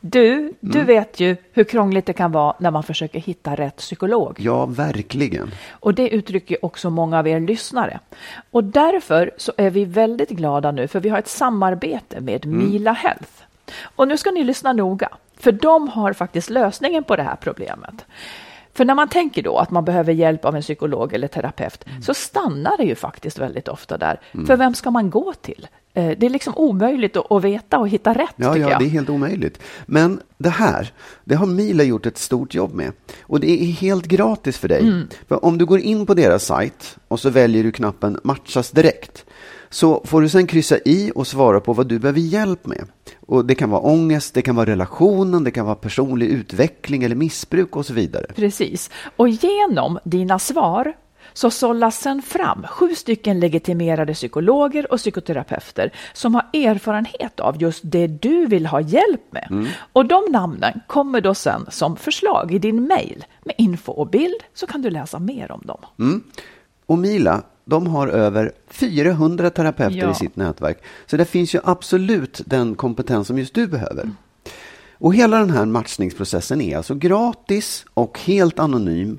Du, du vet ju hur krångligt det kan vara när man försöker hitta rätt psykolog. Ja, verkligen. Och det uttrycker också många av er lyssnare. Och därför så är vi väldigt glada nu för vi har ett samarbete med Mila Health. Och nu ska ni lyssna noga, för de har faktiskt lösningen på det här problemet. För när man tänker då att man behöver hjälp av en psykolog eller terapeut så stannar det ju faktiskt väldigt ofta där. För vem ska man gå till? Eh, Det är liksom omöjligt att veta och hitta rätt Ja, ja, det är helt omöjligt. Men det här, det har Mila gjort ett stort jobb med. Och det är helt gratis för dig. Mm. För om du går in på deras sajt och så väljer du knappen matchas direkt. Så får du sen kryssa i och svara på vad du behöver hjälp med. Och det kan vara ångest, det kan vara relationen, det kan vara personlig utveckling eller missbruk och så vidare. Precis. Och genom dina svar så sållas sen fram sju stycken legitimerade psykologer och psykoterapeuter som har erfarenhet av just det du vill ha hjälp med. Och de namnen kommer då sen som förslag i din mejl med info och bild så kan du läsa mer om dem. Och Mila, de har över 400 terapeuter Ja. i sitt nätverk. Så det finns ju absolut den kompetens som just du behöver. Och hela den här matchningsprocessen är alltså gratis och helt anonym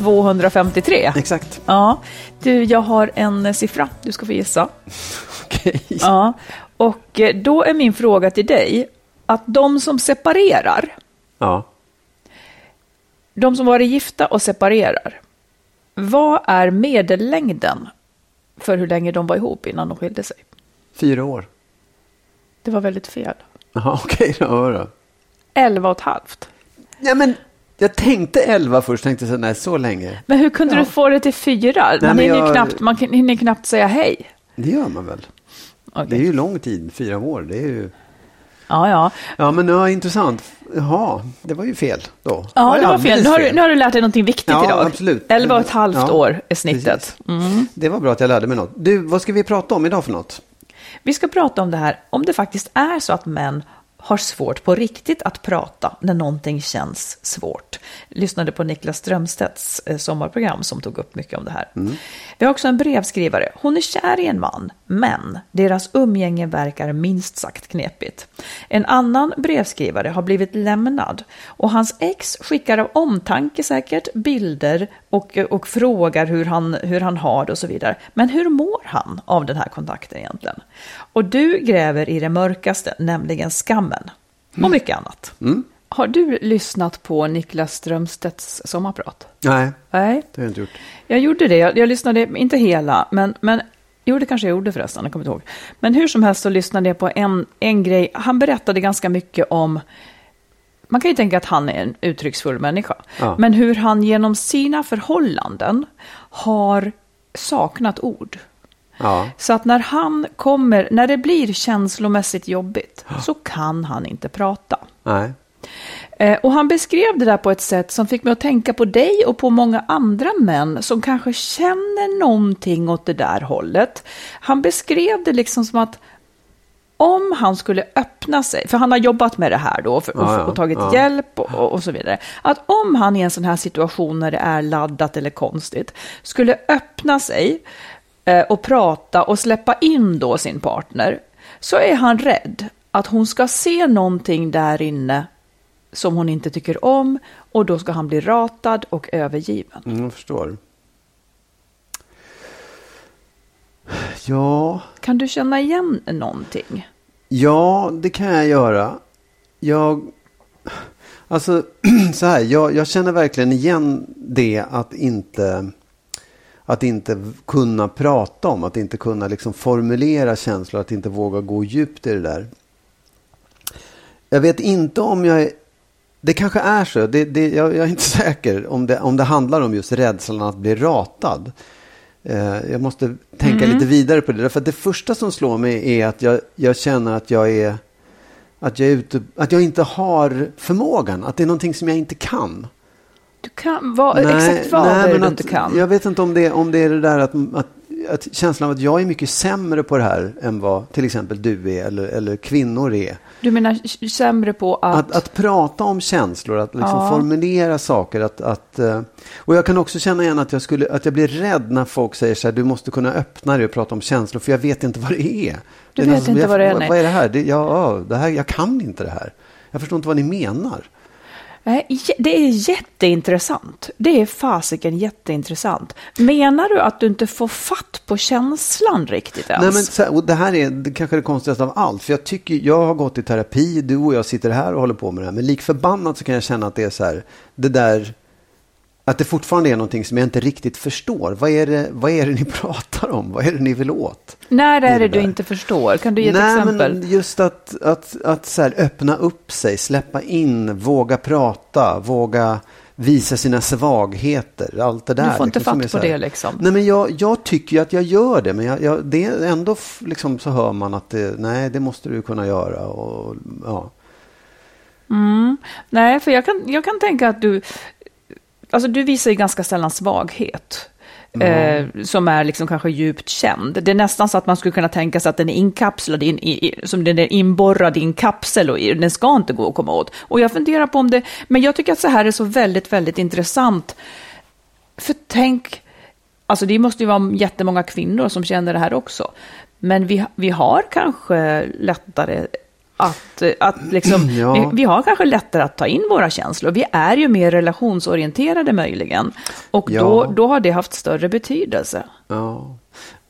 253. Exakt. Ja, du, jag har en siffra du ska få gissa. Okej. Ja, och eh, då är min fråga till dig att de som separerar, Ja. de som varit gifta och separerar, vad är medellängden för hur länge de var ihop innan de skilde sig? Fyra år. Det var väldigt fel. Jaha, okej då. då. Elva och ett halvt. Ja, men jag tänkte elva först, tänkte så, nej, så länge. Men hur kunde du få det till fyra? Man, men hinner, jag- knappt, man hinner knappt säga hej. Det gör man väl? Okej. Det är ju lång tid, fyra år. Det är ju... Ja, ja. Ja, men ja, intressant. Jaha, det var ju fel då. Ja, det var fel. Nu har, du, nu har du lärt dig någonting viktigt Ja, idag. absolut. Elva och ett halvt Ja, år är snittet. Mm. Det var bra att jag lärde mig något. Du, vad ska vi prata om idag för något? Vi ska prata om det här, om det faktiskt är så att män har svårt på riktigt att prata när någonting känns svårt. Lyssnade på Niklas Strömstedts eh, sommarprogram som tog upp mycket om det här. Vi har också en brevskrivare. Hon är kär i en man, men deras umgänge verkar minst sagt knepigt. En annan brevskrivare har blivit lämnad och hans ex skickar av omtanke säkert bilder och, och frågar hur han, hur han har det och så vidare. Men hur mår han av den här kontakten egentligen? Och du gräver i det mörkaste, nämligen skammen och mycket annat. Har du lyssnat på Niklas Strömstedts sommarprat? Nej, Nej, det har jag inte gjort. jag gjorde det. Jag, jag lyssnade, inte hela, men, men jo, det kanske jag gjorde förresten, jag kommer inte ihåg. Men hur som helst så lyssnade jag på en, en grej. Han berättade ganska mycket om, man kan ju tänka att han är en uttrycksfull människa, Ja. men hur han genom sina förhållanden har saknat ord. Ja, Så att när han kommer, när det blir känslomässigt jobbigt, så kan han inte prata. nej. Eh, Och han beskrev det där på ett sätt som fick mig att tänka på dig och på många andra män som kanske känner någonting åt det där hållet. Han beskrev det liksom som att om han skulle öppna sig, för han har jobbat med det här då och, Ja, ja, och tagit ja. hjälp och, och, och så vidare. Att om han i en sån här situation när det är laddat eller konstigt skulle öppna sig eh, och prata och släppa in då sin partner så är han rädd att hon ska se någonting där inne som hon inte tycker om och då ska han bli ratad och övergiven. Mm, jag förstår. Ja, Kan du känna igen någonting? ja, det kan jag göra. Jag, alltså så här, jag, jag känner verkligen igen det att inte, att inte kunna prata om, att inte kunna liksom formulera känslor, att inte våga gå djupt i det där. Jag vet inte om jag det kanske är så, det, det, jag, jag är inte säker om det, om det handlar om just rädslan att bli ratad. Eh, jag måste tänka lite vidare på det. Därför att det första som slår mig är att jag, jag känner att jag är att jag, är ute, att jag inte har förmågan, att det är någonting som jag inte kan. Du kan, vad, exakt vad är det du inte kan? Jag vet inte om det, om det är det där att, att, att känslan av att jag är mycket sämre på det här än vad till exempel du är eller, eller kvinnor är. Du menar sämre på att... Att, att prata om känslor, att liksom Ja. formulera saker. Att, att, eh, och jag kan också känna igen att jag, skulle, att jag blir rädd när folk säger så här, du måste kunna öppna dig och prata om känslor, för jag vet inte vad det är. Du vet nästan- inte jag, vad det är, nej. vad är det här? Det, ja, det här? Jag kan inte det här. Jag förstår inte vad ni menar. Eh, det är jätteintressant. Det är fasiken jätteintressant. Menar du att du inte får fatt på känslan riktigt ens? Nej, men, så här, och det här är det kanske det konstigaste av allt. För jag tycker, jag har gått i terapi, du och jag sitter här och håller på med det här. Men lik förbannat så kan jag känna att det är så här, det där, att det fortfarande är någonting som jag inte riktigt förstår. Vad är det, vad är det ni pratar om? Vad är det ni vill åt? När det är det du där. inte förstår? Kan du ge ett Nej, exempel? men just att, att, att så här, öppna upp sig, släppa in, våga prata, våga visa sina svagheter. Allt det där. Du får inte liksom, fatt på det liksom. Nej, men jag, jag tycker ju att jag gör det, men jag, jag, det är ändå liksom, så hör man att det, nej, det måste du kunna göra. Och, ja. Nej, för jag kan, jag kan tänka att du... Alltså du visar ju ganska sällan svaghet. Eh, som är liksom kanske djupt känd. Det är nästan så att man skulle kunna tänka sig att den är inkapslad, in, i, i, som den är inborrad i en kapsel och den ska inte gå att komma åt. Och jag funderar på om det, men jag tycker att så här är så väldigt, väldigt intressant. För tänk, alltså det måste ju vara jättemånga kvinnor som känner det här också. Men vi, vi har kanske lättare att, att liksom, Ja. vi, vi har kanske lättare att ta in våra känslor. Vi är ju mer relationsorienterade möjligen. Och Ja. då, då har det haft större betydelse. Ja.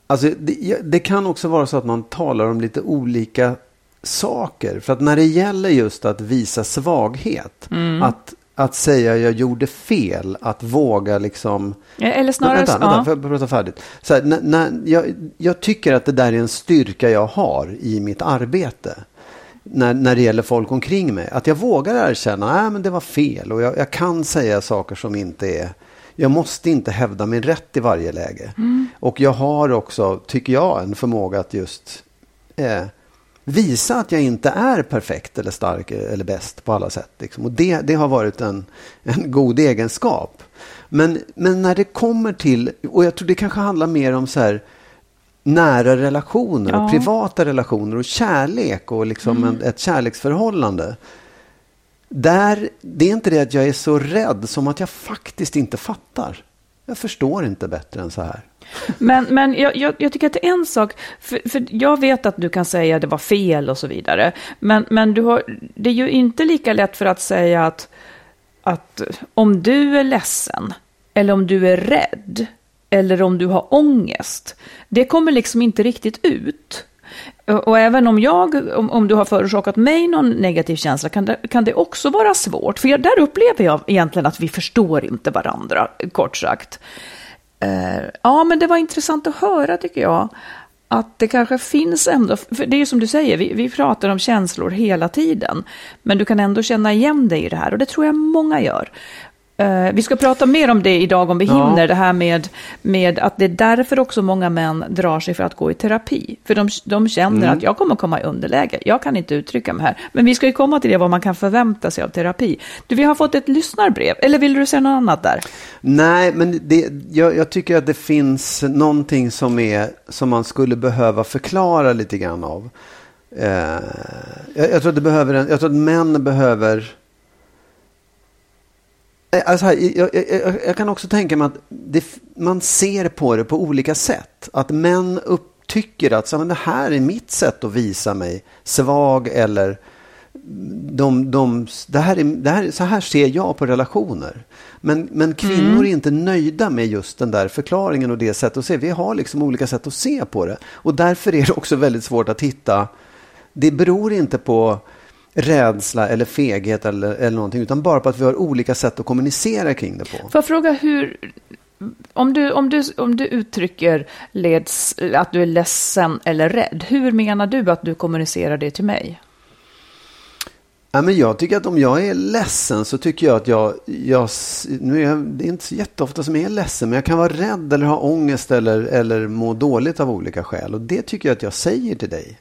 Alltså, det, det kan också vara så att man talar om lite olika saker. För att när det gäller just att visa svaghet, Mm. att, att säga jag gjorde fel, att våga liksom... Eller snarare... vänta, vänta, ja. får jag prata färdigt? Så här, när, när, jag, jag tycker att det där är en styrka jag har i mitt arbete. När, när det gäller folk omkring mig. Att jag vågar erkänna, nej men det var fel. Och jag, jag kan säga saker som inte är... Jag måste inte hävda min rätt i varje läge. Och jag har också, tycker jag, en förmåga att just eh, visa att jag inte är perfekt eller stark eller bäst på alla sätt. Liksom. Och det, det har varit en, en god egenskap. Men, men när det kommer till, och jag tror det kanske handlar mer om så här nära relationer Ja. och privata relationer och kärlek och liksom en, ett kärleksförhållande. Där, det är inte det att jag är så rädd som att jag faktiskt inte fattar. Jag förstår inte bättre än så här. Men, men jag, jag, jag tycker att det är en sak, för, för jag vet att du kan säga att det var fel och så vidare, men, men du har, det är ju inte lika lätt för att säga att, att om du är ledsen, eller om du är rädd, eller om du har ångest, det kommer liksom inte riktigt ut. Och även om jag, om, om du har förorsakat mig någon negativ känsla, kan det, kan det också vara svårt. För jag, där upplever jag egentligen att vi förstår inte varandra, kort sagt. Uh, ja, men det var intressant att höra tycker jag. Att det kanske finns ändå, för det är ju som du säger, vi, vi pratar om känslor hela tiden. Men du kan ändå känna igen dig i det här och det tror jag många gör. Eh, vi ska prata mer om det idag om vi Ja. hinner, det här med, med att det är därför också många män drar sig för att gå i terapi. För de, de känner att jag kommer komma i underläge, jag kan inte uttrycka mig här. Men vi ska ju komma till det, vad man kan förvänta sig av terapi. Du, vi har fått ett lyssnarbrev, eller vill du säga något annat där? Nej, men det, jag, jag tycker att det finns någonting som, är, som man skulle behöva förklara lite grann av. Eh, jag, jag, tror att det behöver en, jag tror att män behöver... Eh, Alltså här, jag, jag, jag, kan också tänka mig att det, man ser på det på olika sätt. Att män upptycker att så, men det här är mitt sätt att visa mig svag eller de, de, det här är, det här, så här ser jag på relationer. Men, men kvinnor är inte nöjda med just den där förklaringen och det sättet att se. Vi har liksom olika sätt att se på det. Och därför är det också väldigt svårt att hitta. Det beror inte på rädsla eller feghet eller, eller någonting, utan bara på att vi har olika sätt att kommunicera kring det på. Får jag fråga hur, om du, om du, om du uttrycker leds, att du är ledsen eller rädd, hur menar du att du kommunicerar det till mig? Ja, men jag tycker att om jag är ledsen så tycker jag att jag, jag nu är jag, det är inte så jätteofta som jag är ledsen, men jag kan vara rädd eller ha ångest eller, eller må dåligt av olika skäl. Och det tycker jag att jag säger till dig.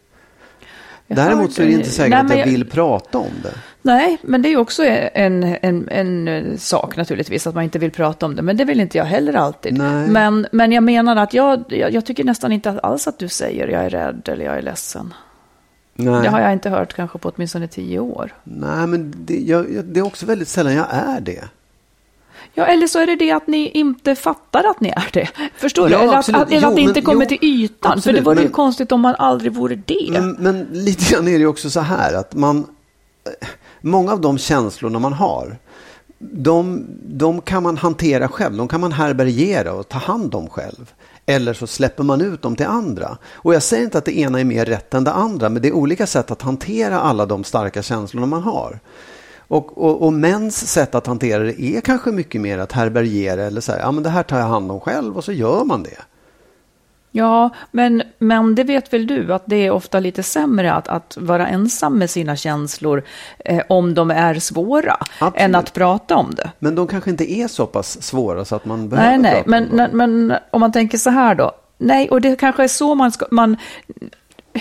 Däremot så är det inte säkert Nej, att jag jag- vill prata om det. Nej, men det är också en, en, en sak naturligtvis, att man inte vill prata om det. Men det vill inte jag heller alltid. Nej. Men, men jag menar att jag, jag, jag tycker nästan inte alls att du säger jag är rädd eller jag är ledsen. Nej, Det har jag inte hört kanske på åtminstone tio år. Nej men det, jag- det är också väldigt sällan jag är det. Ja, eller så är det det att ni inte fattar att ni är det. Förstår du? Ja, Eller att, eller Jo, att det inte men- kommer jo, till ytan. absolut, För det vore ju men- konstigt om man aldrig vore det. Men, men lite grann är det ju också så här att man, eh, många av de känslorna man har, de, de kan man hantera själv, de kan man härbärgera och ta hand om själv. Eller så släpper man ut dem till andra. Och jag säger inte att det ena är mer rätt än det andra, men det är olika sätt att hantera alla de starka känslorna man har. Och, och, och mäns sätt att hantera det är kanske mycket mer att härbärgera eller säga, ja men det här tar jag hand om själv och så gör man det. Ja, men, men det vet väl du att det är ofta lite sämre att, att vara ensam med sina känslor eh, om de är svåra Absolut. än att prata om det. Men de kanske inte är så pass svåra så att man behöver Nej, nej, prata om men, dem. men, men om man tänker så här då. Nej, och det kanske är så man ska... Man,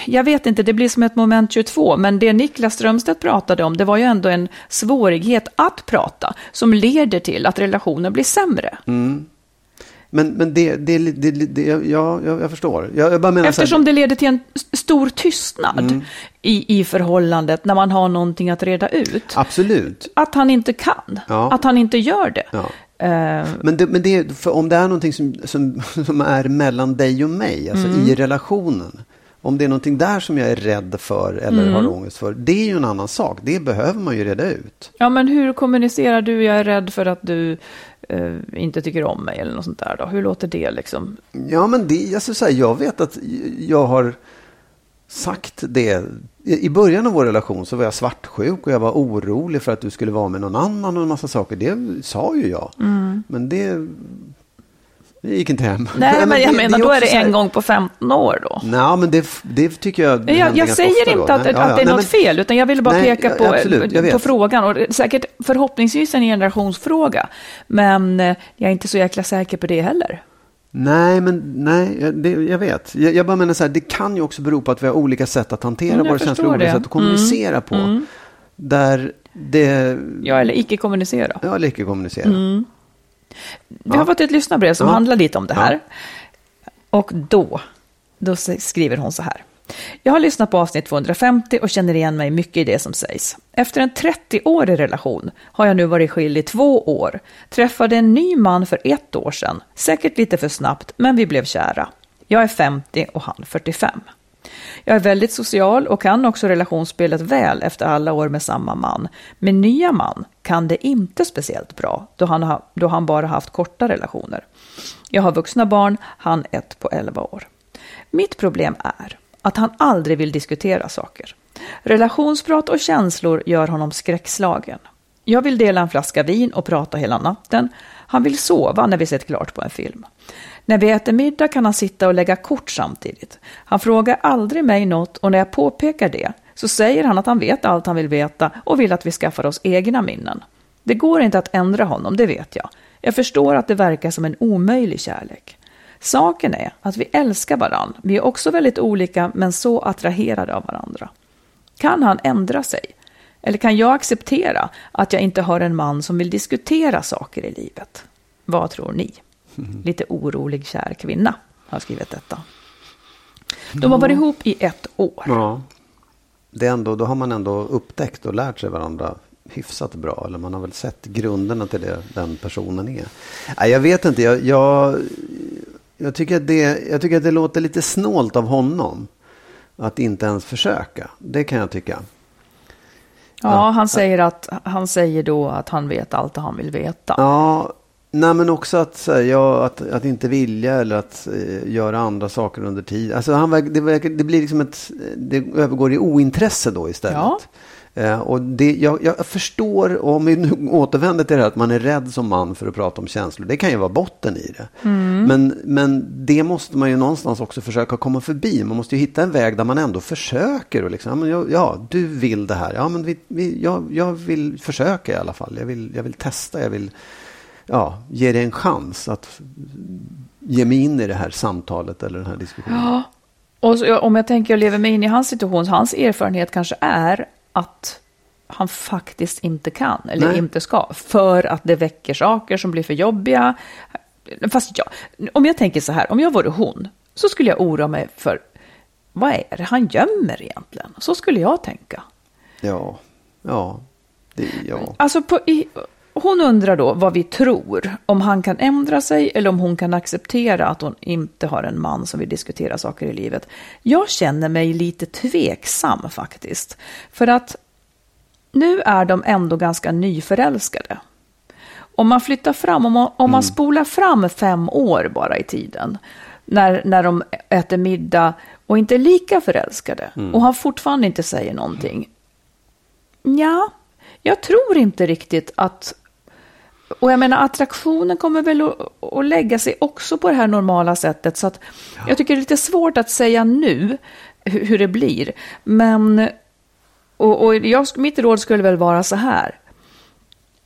jag vet inte, det blir som ett moment 22, men det Niklas Strömstedt pratade om, det var ju ändå en svårighet att prata, som leder till att relationen blir sämre. Men, men det, det, det, det, ja, jag, jag förstår. Jag, jag bara menar Eftersom här, det leder till en stor tystnad Mm. i, i förhållandet när man har någonting att reda ut. Absolut. Att han inte kan, Ja. att han inte gör det. Ja. Eh, Men, det, men det, om det är någonting som, som, som är mellan dig och mig, alltså Mm. i relationen. Om det är någonting där som jag är rädd för eller Mm. har ångest för. Det är ju en annan sak. Det behöver man ju reda ut. ja, men hur kommunicerar du? Jag är rädd för att du eh, inte tycker om mig eller något sånt där. Då? Hur låter det liksom? Ja, men det, alltså, så här, jag vet att jag har sagt det. I början av vår relation så var jag svartsjuk och jag var orolig för att du skulle vara med någon annan och en massa saker. Det sa ju jag. Men det, det gick inte hem. Mm. Nej, men jag det- menar, det då är det så här- en gång på 15 år då. Nej, men det, det tycker jag Jag, jag säger inte att, att ja, ja. det är Nej, något men- fel, utan jag vill bara Nej, peka på, absolut, på frågan. Och säkert förhoppningsvis en generationsfråga, men eh, jag är inte så jäkla säker på det heller. Nej, men nej, det, jag vet. Jag, jag bara menar så här, det kan ju också bero på att vi har olika sätt att hantera Mm, våra känslor, olika sätt att kommunicera på. Där det, Ja, eller icke-kommunicera. ja, eller icke kommunicera. Vi har fått ett lyssnarbrev som handlar lite om det här. Och då, då skriver hon så här. Jag har lyssnat på avsnitt 250 och känner igen mig mycket i det som sägs. Efter en 30-årig relation har jag nu varit skild i två år. Träffade en ny man för ett år sedan. Säkert lite för snabbt, men vi blev kära. Jag är 50 och han 45. Jag är väldigt social och kan också relationsspelet väl efter alla år med samma man. Min nya man kan det inte speciellt bra då han, ha, då han bara haft korta relationer. Jag har vuxna barn, han ett på 11 år. Mitt problem är att han aldrig vill diskutera saker. Relationsprat och känslor gör honom skräckslagen. Jag vill dela en flaska vin och prata hela natten. Han vill sova när vi sett klart på en film. När vi äter middag kan han sitta och lägga kort samtidigt. Han frågar aldrig mig något och när jag påpekar det så säger han att han vet allt han vill veta och vill att vi skaffar oss egna minnen. Det går inte att ändra honom, det vet jag. Jag förstår att det verkar som en omöjlig kärlek. Saken är att vi älskar varandra. Vi är också väldigt olika men så attraherade av varandra. Kan han ändra sig? Eller kan jag acceptera att jag inte har en man som vill diskutera saker i livet? Vad tror ni? Lite orolig kär kvinna har skrivit detta. De har varit ihop i ett år. Ja. Det är ändå, då har man ändå upptäckt och lärt sig varandra hyfsat bra. Eller man har väl sett grunderna till det den personen är. Nej, jag vet inte. Jag, jag, jag, tycker att det, jag tycker att det låter lite snålt av honom. Att inte ens försöka. Det kan jag tycka. Ja, han säger, att, han säger då att han vet allt han vill veta. Ja, nej men också att, här, ja, att, att inte vilja eller att eh, göra andra saker under tid. Alltså han, verkar- det, verkar- det blir liksom ett, det övergår i ointresse då istället. Ja. Eh, och det, jag, jag förstår, om vi nu återvänder till det här att man är rädd som man för att prata om känslor. Det kan ju vara botten i det. Men, men det måste man ju någonstans också försöka komma förbi. Man måste ju hitta en väg där man ändå försöker. Och liksom, ja, ja, du vill det här. Ja, men vi, vi, jag, jag vill försöka i alla fall. Jag vill, jag vill testa. Jag vill ja, ge dig en chans att ge mig in i det här samtalet eller den här diskussionen. Ja, och så, om jag tänker och lever mig in i hans situation, hans erfarenhet kanske är att han faktiskt inte kan eller Nej. inte ska, för att det väcker saker som blir för jobbiga. Fast ja, om jag tänker så här, om jag vore hon, så skulle jag oroa mig för vad är det han gömmer egentligen? Så skulle jag tänka. Ja, ja, det, ja. Alltså på, i, hon undrar då vad vi tror, om han kan ändra sig eller om hon kan acceptera att hon inte har en man som vill diskutera saker i livet. Jag känner mig lite tveksam faktiskt. För att nu är de ändå ganska nyförälskade. Om man flyttar fram, om man, om man spolar fram fem år bara i tiden, när, när de äter middag och inte är lika förälskade och han fortfarande inte säger någonting. Ja, jag tror inte riktigt att... Och jag menar, attraktionen kommer väl att, lägga sig också på det här normala sättet. Så att jag tycker det är lite svårt att säga nu hur, hur det blir. Men... Och, och jag, mitt råd skulle väl vara så här.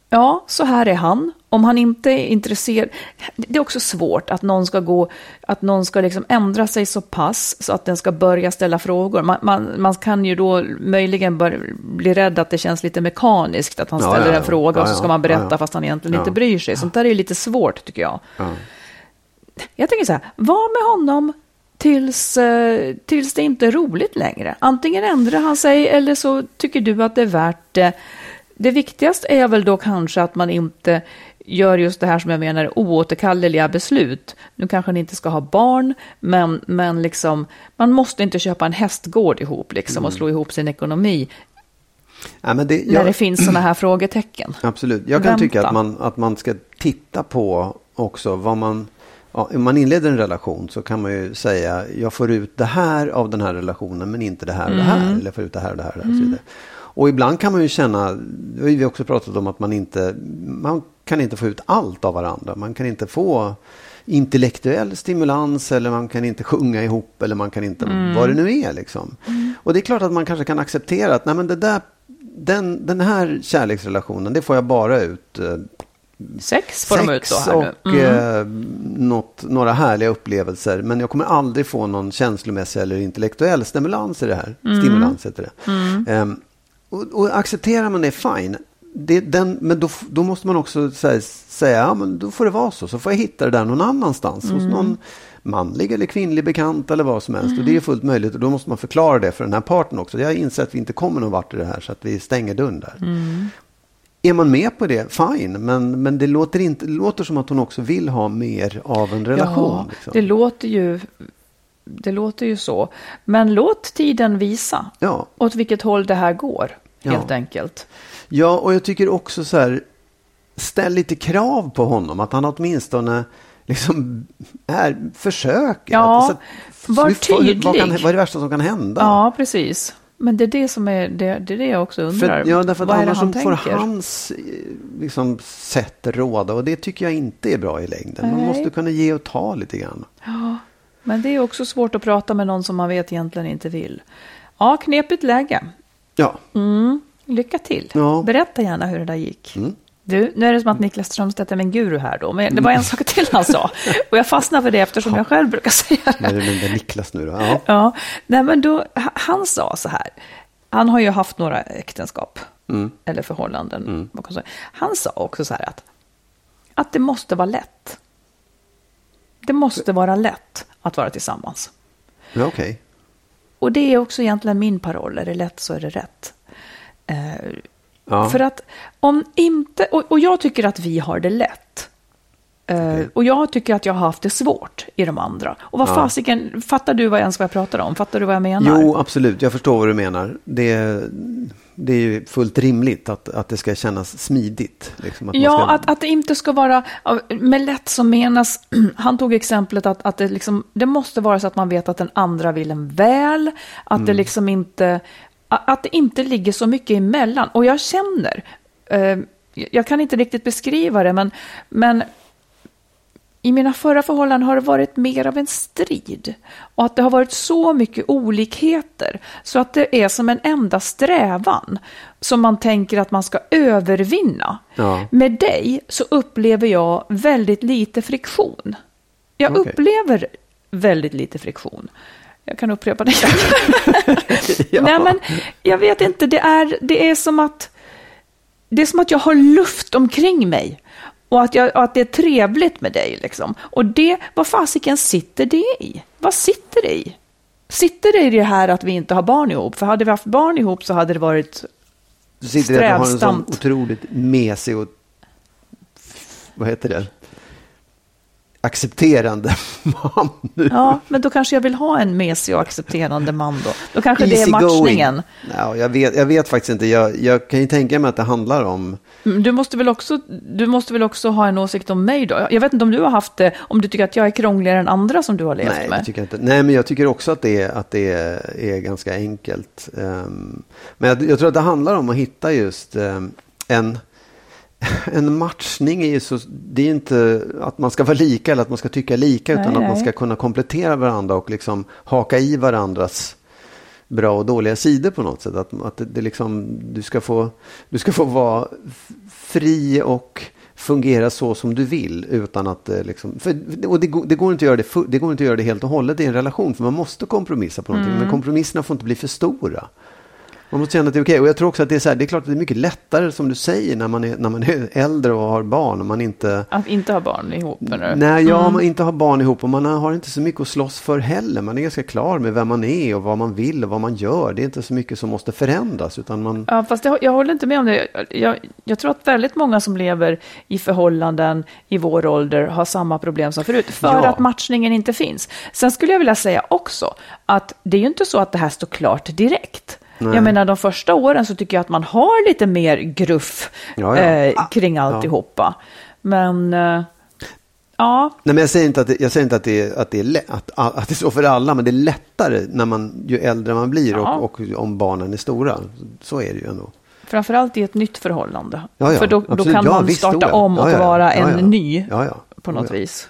Ja, så här är han. Om han inte är intresserad. Det är också svårt att någon ska gå, att någon ska liksom ändra sig så pass så att den ska börja ställa frågor. Man, man, man kan ju då möjligen bör, bli rädd att det känns lite mekaniskt att han Ja, ställer ja, ja. en fråga och så ska man berätta fast han egentligen inte bryr sig. Sånt där är ju lite svårt tycker jag. ja. Jag tänker så här, var med honom tills, eh, tills det inte är roligt längre. Antingen ändrar han sig eller så tycker du att det är värt det. Det viktigaste är väl då kanske att man inte gör just det här som jag menar oåterkalleliga beslut. Nu kanske ni inte ska ha barn, men, men liksom, man måste inte köpa en hästgård ihop liksom, och slå ihop sin ekonomi men det, när jag, det finns sådana här frågetecken. Absolut. Jag kan Vänta. tycka att man, att man ska titta på också vad man... Ja, om man inleder en relation så kan man ju säga jag får ut det här av den här relationen men inte det här och det här. Eller jag får ut det här och det här och det här. Och, vidare. och ibland kan man ju känna, det har vi också pratat om att man inte, man kan inte få ut allt av varandra. Man kan inte få intellektuell stimulans eller man kan inte sjunga ihop eller man kan inte, vad det nu är liksom. Och det är klart att man kanske kan acceptera att nej men det där, den, den här kärleksrelationen, det får jag bara ut eh, Sex får de ut då sex här och nu. Mm. eh, något, några härliga upplevelser. Men jag kommer aldrig få någon känslomässig eller intellektuell stimulans i det här. Mm. Stimulans heter det. Ehm, och, och accepterar man det, fine. Det, den, men då, då måste man också så här, säga, ja men då får det vara så. Så får jag hitta det där någon annanstans. Mm. Hos någon manlig eller kvinnlig bekant eller vad som helst. Och det är fullt möjligt. Och då måste man förklara det för den här parten också. Jag inser att vi inte kommer någon vart i det här. Så att vi stänger dörren där. Mm. Är man med på det, fine. Men, men det, låter inte, det låter som att hon också vill ha mer av en relation. Ja, liksom. det låter ju det låter ju så. Men låt tiden visa ja. åt vilket håll det här går, helt Ja. enkelt. ja, och jag tycker också så här, ställ lite krav på honom. Att han åtminstone liksom är, försöker. Ja, Att- var hur- Vad, kan, tydlig. vad är det värsta som kan hända? Ja, precis. Men det är det som är det, det, är det jag också undrar. För, ja, därför att Vad annars han så får hans eh, liksom, sätt råda. Och det tycker jag inte är bra i längden. Man Nej. måste kunna ge och ta lite grann. Ja, men det är också svårt att prata med någon som man vet egentligen inte vill. Ja, knepigt läge. Ja, Mm, lycka till. Ja. Berätta gärna hur det där gick. Mm. Du, nu är det som att Niklas Strömstedt är min guru här då, men det var en sak till han sa. Och jag fastnade för det eftersom jag själv brukar säga det. är det där Niklas nu då? Ja. Ja, nej men då, ha- han sa så här, han har ju haft några äktenskap, Mm. eller förhållanden. säga. Han sa också så här att, att det måste vara lätt. Det måste vara lätt att vara tillsammans. Ja, okej. Och det är också egentligen min paroll, är det lätt så är det rätt. Eh, Ja. För att om inte, och, och jag tycker att vi har det lätt. Eh, och jag tycker att jag har haft det svårt i de andra. Och vad Ja. fasiken, fattar du vad jag ens vad jag pratar om? Fattar du vad jag menar? Jo, absolut. Jag förstår vad du menar. Det, det är ju fullt rimligt att, att det ska kännas smidigt. Liksom, att Ja, ska... att, att det inte ska vara, med lätt som menas, han tog exemplet att, att det, liksom, det måste vara så att man vet att den andra vill en väl, att Mm. det liksom inte, att det inte ligger så mycket emellan. Och jag känner, eh, jag kan inte riktigt beskriva det, men, men i mina förra förhållanden har det varit mer av en strid. Och att det har varit så mycket olikheter. Så att det är som en enda strävan. Som man tänker att man ska övervinna. Ja. Med dig så upplever jag väldigt lite friktion. Jag Okej. upplever väldigt lite friktion. Jag kan upprepa det. Ja. Nej, men jag vet inte. Det är, det är som att det är som att jag har luft omkring mig. Och att, jag, och att det är trevligt med dig. Liksom. Och det, vad fasiken sitter det i? Vad sitter det i? Sitter det i det här att vi inte har barn ihop? För hade vi haft barn ihop så hade det varit... Du sitter där och har en sån otroligt mesig och vad heter det? Accepterande man nu. Ja, men då kanske jag vill ha en mesig och accepterande man då. Då kanske det är Easy going. matchningen. Ja, jag, vet, jag vet faktiskt inte. Jag, jag kan ju tänka mig att det handlar om... Mm, Du måste, väl också, du måste väl också ha en åsikt om mig då? Jag vet inte om du har haft det, om du tycker att jag är krångligare än andra som du har levt Nej, med. tycker jag inte. Nej, men jag tycker också att det är, att det är, är ganska enkelt. Ehm, men jag, jag tror att det handlar om att hitta just ehm, en, en matchning. Är ju så, det är inte att man ska vara lika eller att man ska tycka lika, utan Nej, att man nej. ska kunna komplettera varandra och liksom haka i varandras bra och dåliga sidor på något sätt. Att, att det, liksom, du, ska få, du ska få vara fri och fungera så som du vill utan att eh, liksom, för, och det, går- det, går inte att göra det, det går inte att göra det helt och hållet i en relation för man måste kompromissa på någonting men kompromisserna får inte bli för stora. Man måste känna att det är okej. Och jag tror också att det är så här, det är klart att det är mycket lättare som du säger när man är, när man är äldre och har barn och man inte Att inte ha barn ihop? Eller? Nej, ja, man inte har barn ihop och man har inte så mycket att slåss för heller. Man är ganska klar med vem man är och vad man vill och vad man gör. Det är inte så mycket som måste förändras utan man... Ja, fast det, jag håller inte med om det. Jag, jag tror att väldigt många som lever i förhållanden i vår ålder har samma problem som förut, för Ja. att matchningen inte finns. Sen skulle jag vilja säga också att det är ju inte så att det här står klart direkt. Nej. Jag menar de första åren så tycker jag att man har lite mer gruff Ja, ja. Eh, kring alltihopa. Men eh, ja, Nej, men jag säger inte att det, jag säger inte att det, är, att, det är lätt, att, att det är så för alla, men det är lättare när man, ju äldre man blir Ja. och, och om barnen är stora. Så är det ju ändå. framförallt i ett nytt förhållande. Ja, ja, för då, då kan Ja, man visst, starta ja. om och Ja, ja. vara Ja, en ja. ny Ja, ja. på något Ja, ja. vis.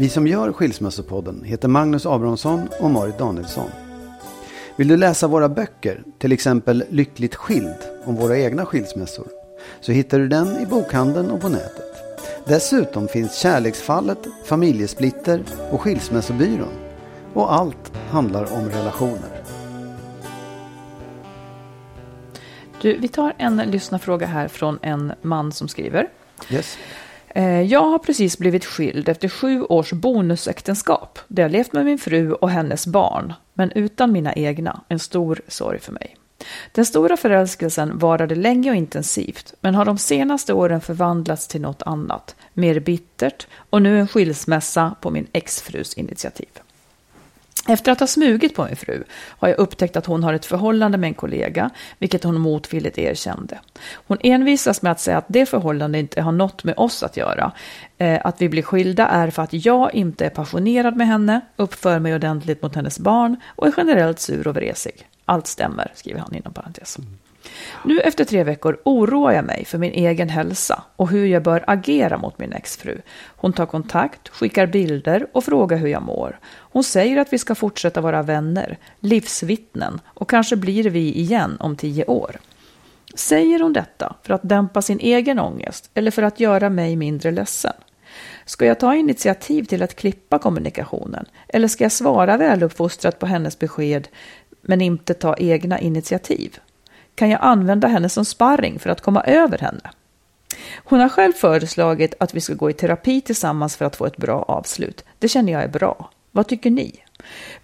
Vi som gör Skilsmässopodden heter Magnus Abrahamsson och Marit Danielsson. Vill du läsa våra böcker, till exempel Lyckligt skild om våra egna skilsmässor, så hittar du den i bokhandeln och på nätet. Dessutom finns Kärleksfallet, Familjesplitter och Skilsmässobyrån. Och allt handlar om relationer. Du, vi tar en lyssnarfråga här från en man som skriver. Yes. Eh, jag har precis blivit skild efter sju års bonusäktenskap där jag levt med min fru och hennes barn, men utan mina egna. En stor sorg för mig. Den stora förälskelsen varade länge och intensivt, men har de senaste åren förvandlats till något annat, mer bittert och nu en skilsmässa på min exfrus initiativ. Efter att ha smugit på min fru har jag upptäckt att hon har ett förhållande med en kollega, vilket hon motvilligt erkände. Hon envisas med att säga att det förhållandet inte har något med oss att göra. Eh, att vi blir skilda är för att jag inte är passionerad med henne, uppför mig ordentligt mot hennes barn och är generellt sur och vresig. Allt stämmer, skriver han inom parentes. Mm. Nu efter tre veckor oroar jag mig för min egen hälsa och hur jag bör agera mot min exfru. Hon tar kontakt, skickar bilder och frågar hur jag mår. Hon säger att vi ska fortsätta vara vänner, livsvittnen och kanske blir vi igen om tio år. Säger hon detta för att dämpa sin egen ångest eller för att göra mig mindre ledsen? Ska jag ta initiativ till att klippa kommunikationen eller ska jag svara väluppfostrat på hennes besked men inte ta egna initiativ? Kan jag använda henne som sparring för att komma över henne? Hon har själv föreslagit att vi ska gå i terapi tillsammans för att få ett bra avslut. Det känner jag är bra. Vad tycker ni?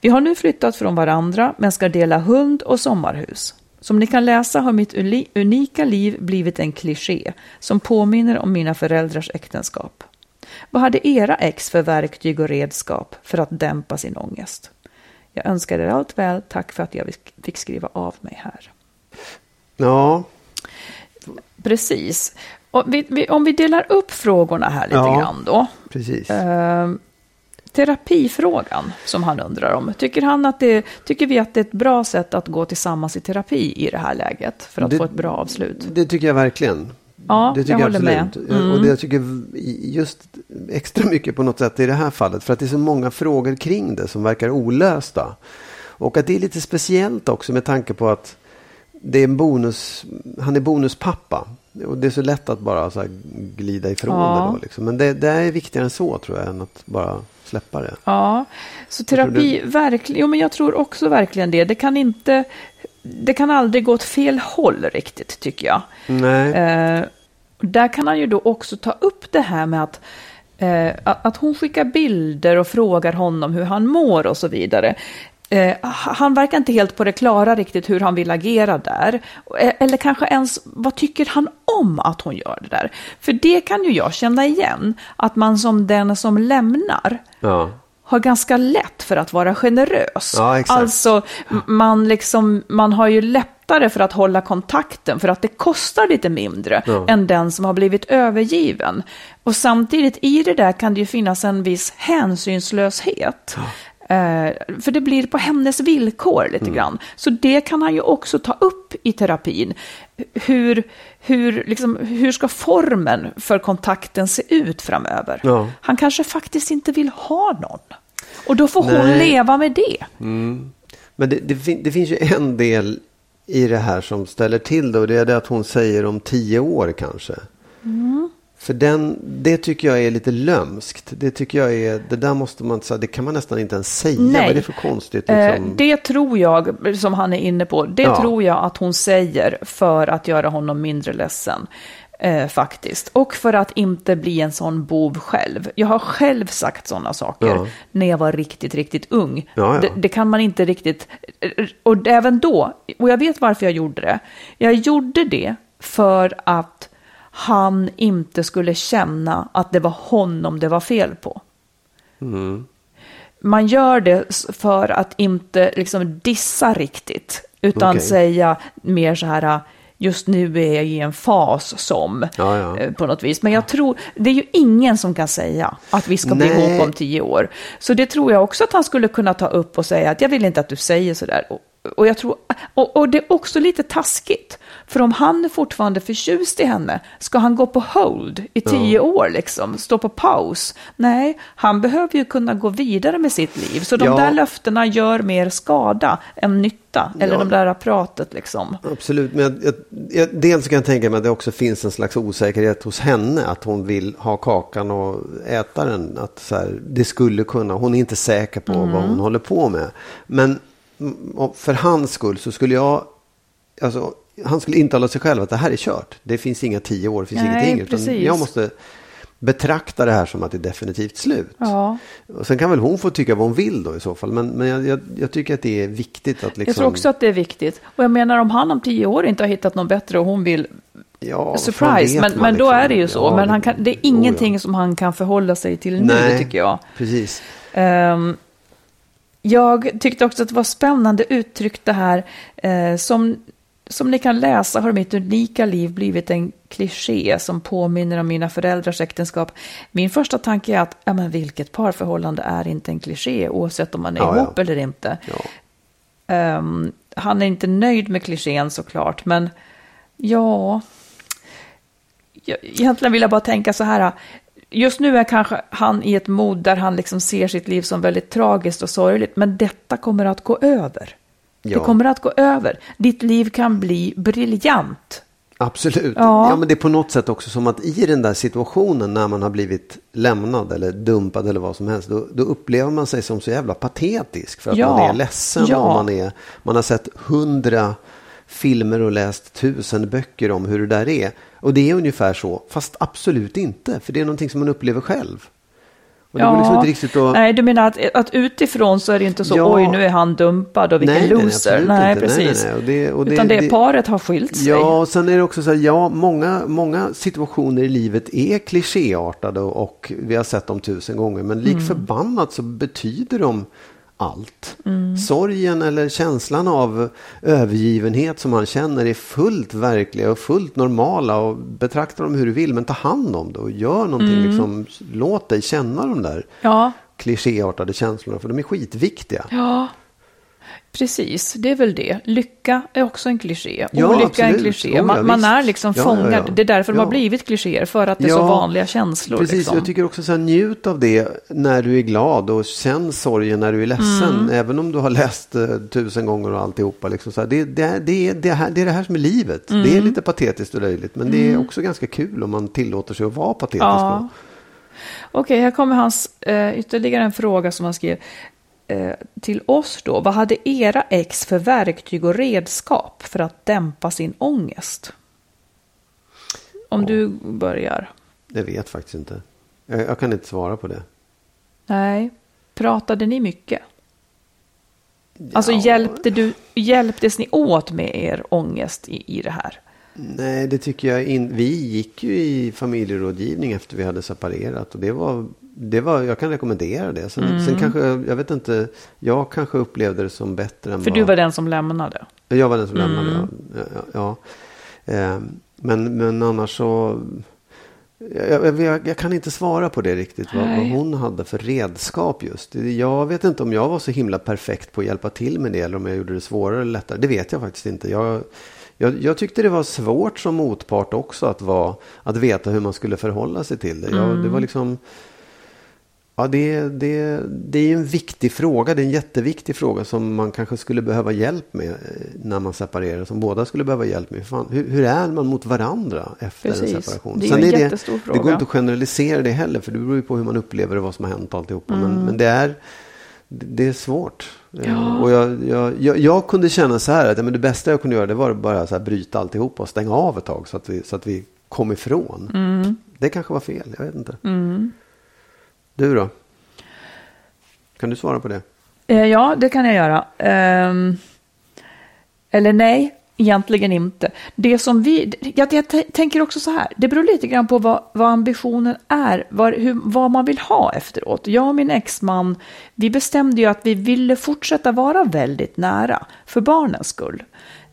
Vi har nu flyttat från varandra men ska dela hund och sommarhus. Som ni kan läsa har mitt unika liv blivit en kliché som påminner om mina föräldrars äktenskap. Vad hade era ex för verktyg och redskap för att dämpa sin ångest? Jag önskar er allt väl. Tack för att jag fick skriva av mig här. Ja, Precis. Vi, vi, om vi delar upp frågorna här lite Ja. grann då. precis. Eh, terapifrågan som han undrar om. Tycker, han att det, tycker vi att det är ett bra sätt att gå tillsammans i terapi i det här läget för att Det- få ett bra avslut? Det tycker jag verkligen. Ja, det tycker jag håller med. absolut. Mm. Och det jag tycker just extra mycket på något sätt i det här fallet. För att det är så många frågor kring det som verkar olösta. Och att det är lite speciellt också med tanke på att det är en bonus, han är bonuspappa. Och det är så lätt att bara så glida ifrån Ja. det då. Liksom. Men det, det är viktigare än så tror jag, än att bara släppa det. Ja, så terapi, verkligen, jo men jag tror också verkligen det. Det kan inte, det kan aldrig gå åt fel håll riktigt tycker jag. Nej. Eh, där kan han ju då också ta upp det här med att, eh, att att hon skickar bilder och frågar honom hur han mår och så vidare. Eh, han verkar inte helt på det klara riktigt hur han vill agera där. Eh, Eller kanske ens, vad tycker han om att hon gör det där? För det kan ju jag känna igen, att man som den som lämnar Ja. har ganska lätt för att vara generös. Ja. Alltså, man, liksom, man har ju lättare för att hålla kontakten för att det kostar lite mindre Ja. än den som har blivit övergiven. Och samtidigt i det där kan det ju finnas en viss hänsynslöshet. Eh, för det blir på hennes villkor lite Mm. grann. Så det kan han ju också ta upp i terapin. Hur, hur, liksom, hur ska formen för kontakten se ut framöver? Ja. Han kanske faktiskt inte vill ha någon. Och då får hon Nej. leva med det. Men det, det, fin- det finns ju en del i det här som ställer till det och det är det att hon säger om tio år kanske. Mm. För den, det tycker jag är lite lömskt. Det tycker jag är, det där måste man säga, det kan man nästan inte ens säga. Nej. Vad är det för konstigt? Eh, Liksom? det tror jag, som han är inne på, det Ja. tror jag att hon säger för att göra honom mindre ledsen. Eh, faktiskt. Och för att inte bli en sån bov själv. Jag har själv sagt sådana saker Ja. när jag var riktigt, riktigt ung. Ja, ja. Det, det kan man inte riktigt... Och även då, och jag vet varför jag gjorde det. Jag gjorde det för att han inte skulle känna att det var honom det var fel på. Man gör det för att inte liksom dissa riktigt, utan Okej. säga mer så här, just nu är jag i en fas som, Ja, ja. eh, på något vis. Men jag tror, det är ju ingen som kan säga att vi ska bli Nej. ihop om tio år. Så det tror jag också att han skulle kunna ta upp och säga att jag vill inte att du säger sådär. Och, jag tror, och, och det är också lite taskigt. För om han är fortfarande förtjust i henne, ska han gå på hold i tio år liksom? Stå på paus? Nej, han behöver ju kunna gå vidare med sitt liv. Så de Ja. där löftena gör mer skada än nytta. Eller Ja. de där pratet liksom. Absolut, men jag, jag, jag, dels kan jag tänka mig att det också finns en slags osäkerhet hos henne. Att hon vill ha kakan och äta den. Att så här, det skulle kunna, hon är inte säker på vad hon håller på med. Men mm, för hans skull så skulle jag, alltså, han skulle intala sig själv att det här är kört. Det finns inga tio år, det finns Nej, ingenting. Utan jag måste betrakta det här som att det är definitivt slut. Ja. Och sen kan väl hon få tycka vad hon vill då i så fall. Men, men jag, jag, jag tycker att det är viktigt att liksom... Jag tror också att det är viktigt. Och jag menar om han om tio år inte har hittat någon bättre och hon vill ja, surprise. Men, men då liksom. är det ju så. Ja, men han kan, det är oh, ingenting ja. som han kan förhålla sig till nu Nej, tycker jag. Precis. Ehm, jag tyckte också att det var spännande uttryckt det här. eh, som, som ni kan läsa har mitt unika liv blivit en kliché som påminner om mina föräldrars äktenskap. Min första tanke är att ja, men vilket parförhållande är inte en kliché oavsett om man är Ja, ja. ihop eller inte. Ja. Ehm, han är inte nöjd med klichén såklart, men ja... Egentligen vill jag bara tänka så här. Just nu är kanske han i ett mod där han liksom ser sitt liv som väldigt tragiskt och sorgligt, men detta kommer att gå över. Ja. Det kommer att gå över. Ditt liv kan bli briljant. Absolut. Ja. Ja. men det är på något sätt också som att i den där situationen när man har blivit lämnad eller dumpad eller vad som helst. Då, då upplever man sig som så jävla patetisk. För att Ja. man är ledsen Ja. och man, är, man har sett hundra filmer och läst tusen böcker om hur det där är. Och det är ungefär så, fast absolut inte. För det är någonting som man upplever själv. Det går liksom riktigt att... Nej, du menar att, att utifrån så är det inte så, Ja. oj nu är han dumpad och vilken Nej, loser. Nej, inte. Nej, precis. nej, nej. Och det- och det- Utan det, det- paret har skilt sig. Ja, och sen är det också så här, ja, många, många situationer i livet är klichéartade och, och vi har sett dem tusen gånger. Men lik Mm. förbannat så betyder de allt. Mm. Sorgen eller känslan av övergivenhet som man känner är fullt verkliga och fullt normala. Och betrakta dem hur du vill, men ta hand om det och gör någonting. Mm. Liksom, låt dig känna de där Ja, klichéartade känslorna, för de är skitviktiga. ja. Precis, det är väl det. Lycka är också en kliché. Ja, Olycka är en absolut. kliché. Oh, ja, man, man är liksom fångad. ja. Det är därför de har blivit klichéer. För att det är så vanliga känslor. Precis, liksom. jag tycker också så här, njut av det när du är glad och känn sorgen när du är ledsen. Mm. Även om du har läst eh, tusen gånger och alltihopa. Liksom så här, det, det, det, är- det, här, det är det här som är livet. Det Mm. är lite patetiskt och löjligt. Men det är också ganska kul om man tillåter sig att vara patetisk. Okej, här kommer hans eh, ytterligare en fråga som han skrev till oss då. Vad hade era ex för verktyg och redskap för att dämpa sin ångest? Om du börjar. Jag vet faktiskt inte. Jag, jag kan inte svara på det. Nej. Pratade ni mycket? Alltså Ja. hjälpte du, hjälptes ni åt med er ångest i, i det här? Nej, det tycker jag in, Vi gick ju i familjerådgivning efter vi hade separerat. Och det var, det var, jag kan rekommendera det. Sen, Mm. sen kanske, jag vet inte, jag kanske upplevde det som bättre än För vad... du var den som lämnade. Jag var den som Mm. lämnade, ja. ja, ja. Eh, Men, men annars så... Jag, jag, jag, kan inte svara på det riktigt, vad, vad hon hade för redskap just. Jag vet inte om jag var så himla perfekt på att hjälpa till med det eller om jag gjorde det svårare eller lättare. Det vet jag faktiskt inte. Jag, jag, jag tyckte det var svårt som motpart också att, vara, att veta hur man skulle förhålla sig till det. Jag, Mm. det var liksom... Ja, det, det, det är en viktig fråga. Det är en jätteviktig fråga som man kanske skulle behöva hjälp med eh, när man separerar. Som båda skulle behöva hjälp med. Fan, hur, hur är man mot varandra efter en Precis. separation? Det är ju en jättestor det, fråga. det går inte att generalisera det heller. För det beror ju på hur man upplever det, vad som har hänt alltihopa. Mm. Men, men det är... Det är svårt. Eh, Och jag, jag, jag, jag kunde känna så här att ja, men det bästa jag kunde göra det var att bara så här bryta alltihopa och stänga av ett tag så att vi, så att vi kom ifrån. Mm. Det kanske var fel, jag vet inte. Du då? Kan du svara på det? Eh, ja, det kan jag göra. Ehm, eller nej, egentligen inte. Det som vi, jag, jag tänker också så här, det beror lite grann på vad, vad ambitionen är, vad, hur, vad man vill ha efteråt. Jag och min exman, vi bestämde ju att vi ville fortsätta vara väldigt nära, för barnens skull.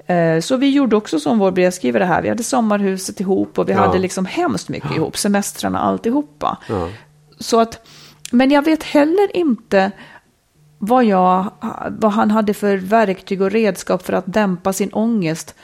Eh, Så vi gjorde också som vår brevskrivare här, vi hade sommarhuset ihop och vi Ja. hade liksom hemskt mycket ihop, semestrarna alltihopa. Ja. Så att, men jag vet heller inte vad, jag, vad han hade för verktyg och redskap för att dämpa sin ångest.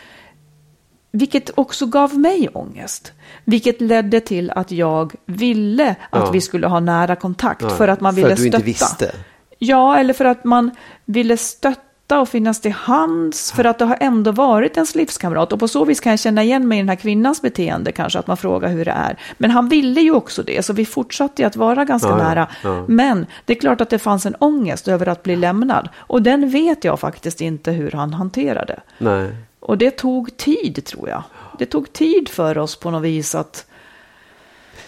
Vilket också gav mig ångest. Vilket ledde till att jag ville att Ja. vi skulle ha nära kontakt. Ja, För att man för ville att du inte stötta. visste. Ja, eller för att man ville stötta och finnas till hands. För att det har ändå varit ens livskamrat. Och på så vis kan jag känna igen mig i den här kvinnans beteende kanske. Att man frågar hur det är. Men han ville ju också det. Så vi fortsatte ju att vara ganska Ja, ja, nära. ja. Men det är klart att det fanns en ångest över att bli lämnad. Och den vet jag faktiskt inte hur han hanterade. Nej. Och det tog tid tror jag. Det tog tid för oss på något vis att...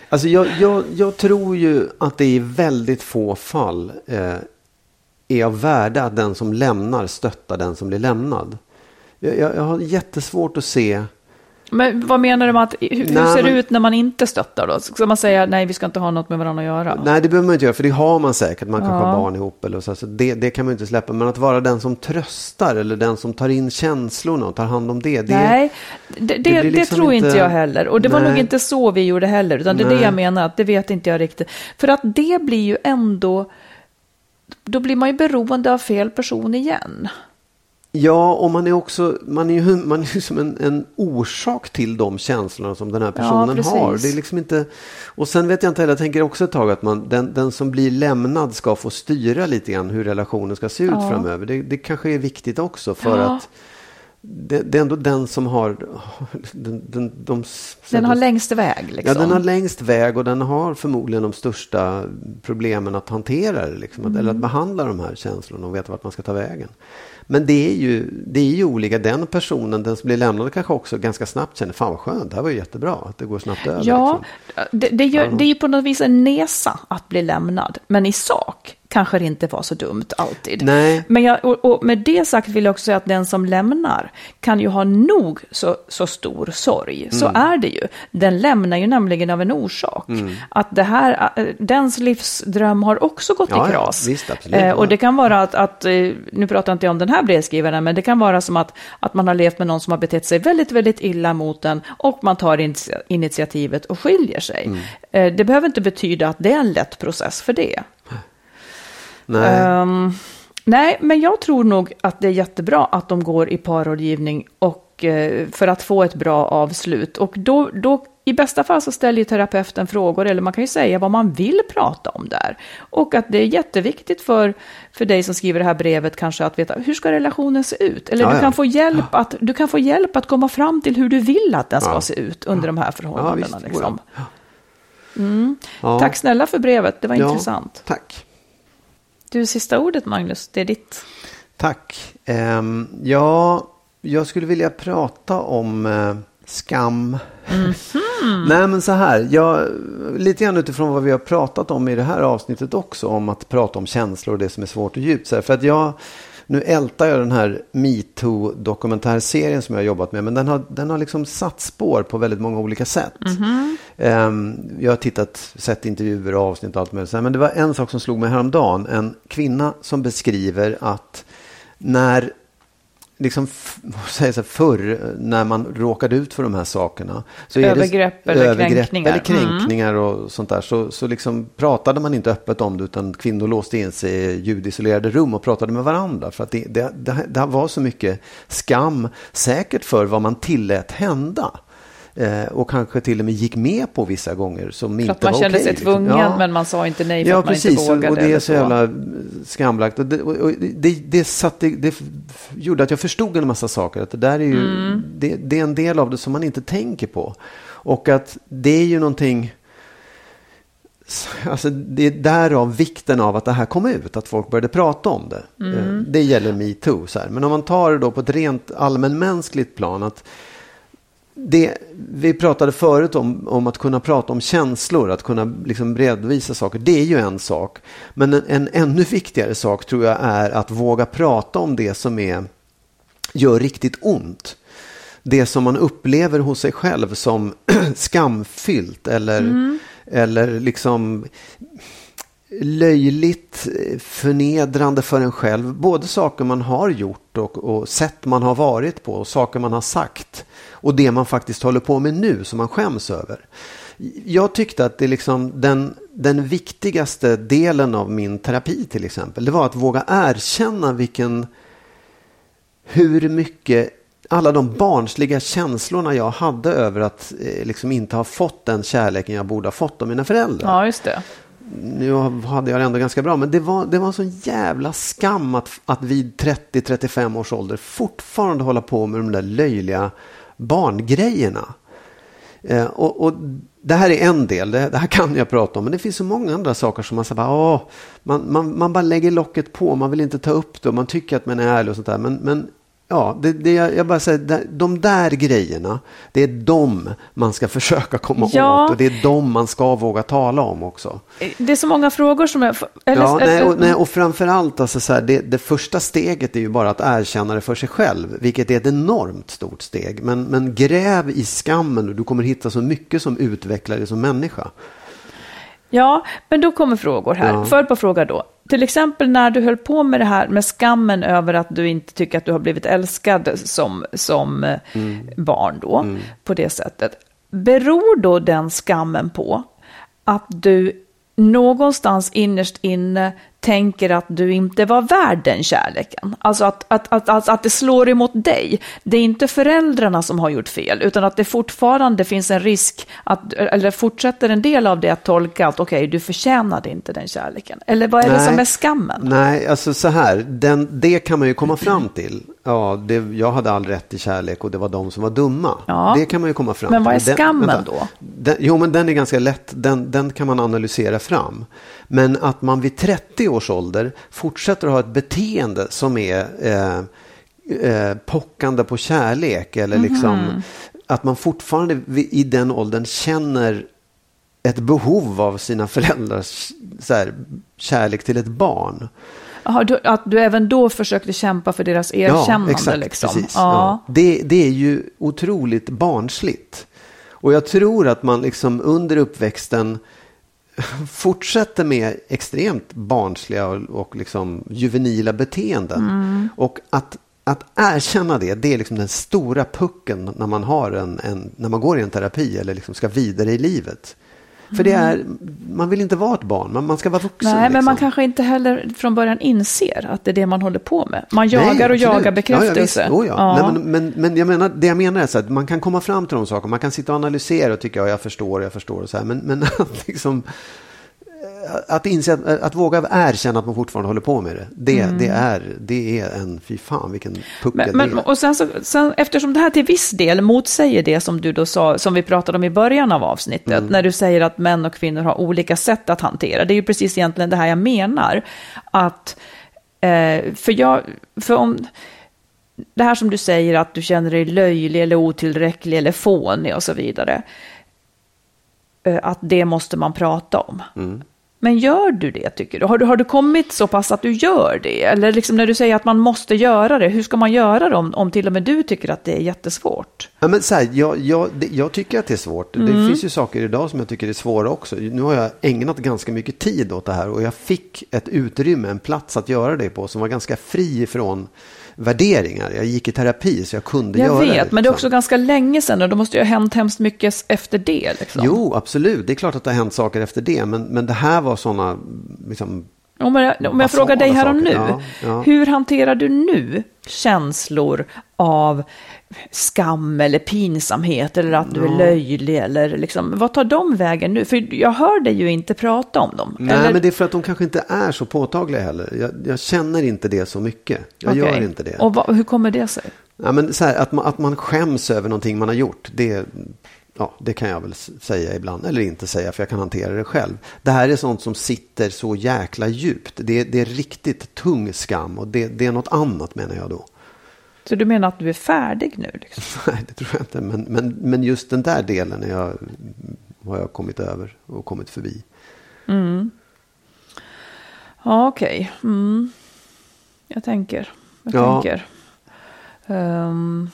Alltså jag, jag, jag tror ju att det i väldigt få fall eh, är av värde att den som lämnar stöttar den som blir lämnad. Jag, jag, jag har jättesvårt att se Men vad menar du med att, hur, Nej, ser det ut när man inte stöttar då? Ska man säga nej, vi ska inte ha något med varandra att göra? Nej, det behöver man inte göra, för det har man säkert. Man kanske Ja. har barn ihop eller så. så det, det kan man inte släppa. Men att vara den som tröstar eller den som tar in känslorna och tar hand om det. det Nej, det, det, det, liksom tror inte jag heller. Och det var Nej. nog inte så vi gjorde heller. Utan det är det Nej. jag menar, att det vet inte jag riktigt. För att det blir ju ändå, då blir man ju beroende av fel person igen. Ja, och man är också man är ju, man är ju som en, en orsak till de känslorna som den här personen precis. har. Det är liksom inte, och sen vet jag inte heller, jag tänker också ett tag att man, den, den som blir lämnad ska få styra lite grann hur relationen ska se ut Ja. framöver. Det, det kanske är viktigt också för Ja. att det, det är ändå den som har den, den, de, Den har längst väg liksom. Ja, den har längst väg och den har förmodligen de största problemen att hantera det. Liksom, att, Eller att behandla de här känslorna och veta vart man ska ta vägen. Men det är ju, det är ju olika. Den personen, den som blir lämnad kanske också ganska snabbt känner, fan vad skönt, det här var ju jättebra, att det går snabbt över. Ja, liksom. det, det, gör, det är ju på något vis en nesa att bli lämnad. Men i sak kanske det inte var så dumt alltid. Nej. Men jag, och, och med det sagt vill jag också säga att den som lämnar kan ju ha nog så, så stor sorg. Så Mm. är det ju. Den lämnar ju nämligen av en orsak. Mm. Att det här, äh, dens livsdröm har också gått Ja, i ja, kras. visst, absolut. Eh, och det kan vara att, att, eh, nu pratar inte jag om den här brevskrivaren, men det kan vara som att, att man har levt med någon som har betett sig väldigt, väldigt illa mot en och man tar initia- initiativet och skiljer sig. Mm. Eh, det behöver inte betyda att det är en lätt process för det. Nej. Ehm, nej, men jag tror nog att det är jättebra att de går i parrådgivning och, eh, för att få ett bra avslut. Och då, då, i bästa fall så ställer ju terapeuten frågor, eller man kan ju säga vad man vill prata om där. Och att det är jätteviktigt för, för dig som skriver det här brevet kanske att veta hur ska relationen se ut? Eller Ja, du, ja. kan få hjälp att, du kan få hjälp att komma fram till hur du vill att den ska Ja. se ut under de här förhållandena. liksom. Ja. Ja. Tack snälla för brevet, det var Ja, intressant. Tack. Du, sista ordet Magnus, det är ditt. Tack. Ehm, ja, jag skulle vilja prata om eh, skam. Nej, men så här. Jag, lite grann utifrån vad vi har pratat om i det här avsnittet också. Om att prata om känslor och det som är svårt och djupt. Så här, för att jag, nu ältar jag den här metoo-dokumentärserien som jag har jobbat med. Men den har, den har liksom satt spår på väldigt många olika sätt. Ehm, jag har tittat, sett intervjuer och avsnitt och allt möjligt. Men det var en sak som slog mig häromdagen. En kvinna som beskriver att när liksom, jag så här, förr när man råkade ut för de här sakerna. Så är det- Övergrepp eller kränkningar. Eller kränkningar och sånt där. Så, så liksom pratade man inte öppet om det utan kvinnor låste in sig i ljudisolerade rum och pratade med varandra. För att det, det, det, det var så mycket skam säkert för vad man tillät hända. Eh, och kanske till och med gick med på vissa gånger som För inte att man var kände okej, sig liksom. tvungen, Ja. men man sa inte nej för Ja, att man precis. inte vågade. och det är så jävla skamlagt. Och det, och det, det, satte, det gjorde att jag förstod en massa saker. Att det, där är ju, Mm. det, det är en del av det som man inte tänker på. Och att det är ju någonting... Alltså det är därav vikten av att det här kom ut, att folk började prata om det. Mm. Eh, Det gäller metoo. Men om man tar det då på ett rent allmänmänskligt plan. att det, vi pratade förut om, om att kunna prata om känslor, att kunna liksom redovisa saker. Det är ju en sak. Men en, en ännu viktigare sak tror jag är att våga prata om det som är, gör riktigt ont. Det som man upplever hos sig själv som skamfyllt eller, eller liksom löjligt förnedrande för en själv. Både saker man har gjort och, och sätt man har varit på och saker man har sagt. Och det man faktiskt håller på med nu som man skäms över. Jag tyckte att det liksom den, den viktigaste delen av min terapi till exempel. Det var att våga erkänna vilken hur mycket alla de barnsliga känslorna jag hade över att eh, liksom inte ha fått den kärleken jag borde ha fått av mina föräldrar Ja, just det. nu hade jag det ändå ganska bra, men det var, det var en sån jävla skam att, att vid 30-35 års ålder fortfarande hålla på med de där löjliga barngrejerna. Eh, och, och det här är en del, det, det här kan jag prata om, men det finns så många andra saker som man, så bara, åh, man, man, man bara lägger locket på, man vill inte ta upp det och man tycker att man är ärlig och sånt där. Men, men Ja, det, det, jag, jag bara säger, de- där grejerna, det är de man ska försöka komma Ja. åt och det är de man ska våga tala om också. Det är så många frågor som är... Eller, ja, nej, och, eller- nej, och framförallt, alltså, så här, det, det första steget är ju bara att erkänna det för sig själv, vilket är ett enormt stort steg. Men, men gräv i skammen och du kommer hitta så mycket som utvecklar dig som människa. Ja, men då kommer frågor här. Ja. För på fråga då. Till exempel när du höll på med det här med skammen över att du inte tycker att du har blivit älskad som, som eh, barn då, på det sättet. Beror då den skammen på att du någonstans innerst inne tänker att du inte var värd den kärleken? Alltså att, att, att, att, att det slår emot dig. Det är inte föräldrarna som har gjort fel, utan att det fortfarande finns en risk att, eller fortsätter en del av det att tolka att okej, du förtjänade inte den kärleken. Eller vad är det Nej. som är skammen? Nej, alltså så här, den, det kan man ju komma fram till. Ja, det, jag hade all rätt till kärlek och det var de som var dumma. Ja. Det kan man ju komma fram Men till. vad är Den- skammen vänta. då? Den, jo, men den är ganska lätt. Den, den kan man analysera fram. Men att man vid 30 års ålder fortsätter att ha ett beteende som är eh, eh, pockande på kärlek eller liksom Mhm. att man fortfarande i den åldern känner ett behov av sina föräldrars så här, kärlek till ett barn. Jaha, du, att du även då försökte kämpa för deras erkännande? liksom. Precis, Ja. ja. Det, det är ju otroligt barnsligt. Och jag tror att man liksom under uppväxten fortsätter med extremt barnsliga och, och liksom juvenila beteenden. Mm. Och att, att erkänna det, det är liksom den stora pucken när man, har en, en, när man går i en terapi eller liksom ska vidare i livet. För det är, man vill inte vara ett barn, man, man ska vara vuxen. Nej, men man liksom. kanske inte heller från början inser att det är det man håller på med. Man jagar Nej, och jagar bekräftelse. Ja, ja, ja. Ja. Nej, men, men, men jag menar, det jag menar är så att man kan komma fram till de sakerna. Man kan sitta och analysera och tycka, ja, jag förstår, jag förstår och så här. Men, men liksom, att inse att, att våga erkänna att man fortfarande håller på med det. Det, det, är, det är en, fy fan vilken puckel Mm. Men, men, det är. och sen, så, sen, eftersom det här till viss del motsäger det som du då sa, som vi pratade om i början av avsnittet, Mm. när du säger att män och kvinnor har olika sätt att hantera. Det är ju precis egentligen det här jag menar. Att, eh, för jag, för om, det här som du säger att du känner dig löjlig eller otillräcklig eller fånig och så vidare. Eh, att det måste man prata om. Men gör du det tycker du? Har, du? har du kommit så pass att du gör det? Eller liksom när du säger att man måste göra det, hur ska man göra det om, om till och med du tycker att det är jättesvårt? Ja, men så här, jag, jag, jag tycker att det är svårt. Mm. Det finns ju saker idag som jag tycker är svåra också. Nu har jag ägnat ganska mycket tid åt det här och jag fick ett utrymme, en plats att göra det på som var ganska fri från värderingar. Jag gick i terapi så jag kunde Jag göra det. vet, men det är liksom. också ganska länge sedan och då måste ju ha hänt hemskt mycket efter det. Liksom. Jo, absolut. Det är klart att det har hänt saker efter det. Men, men det här var sådana liksom, Om jag, om jag frågar dig här och nu, ja, ja. hur hanterar du nu känslor av skam eller pinsamhet eller att du är löjlig eller liksom, vad tar de vägen nu? För jag hör dig ju inte prata om dem. Nej, eller? men det är för att de kanske inte är så påtagliga heller. Jag, jag känner inte det så mycket. Jag Okej. gör inte det. Och vad, hur kommer det sig? Ja, men så här, att, man, att man skäms över någonting man har gjort, det, ja, det kan jag väl säga ibland. Eller inte säga, för jag kan hantera det själv. Det här är sånt som sitter så jäkla djupt. Det, det är riktigt tung skam och det, det är något annat menar jag då. Så du menar att du är färdig nu? Liksom? Nej, det tror jag inte. Men, men, men just den där delen är jag, har jag kommit över och kommit förbi. Ja, okej. Mm. Jag tänker. Jag Ja. tänker. Ehm,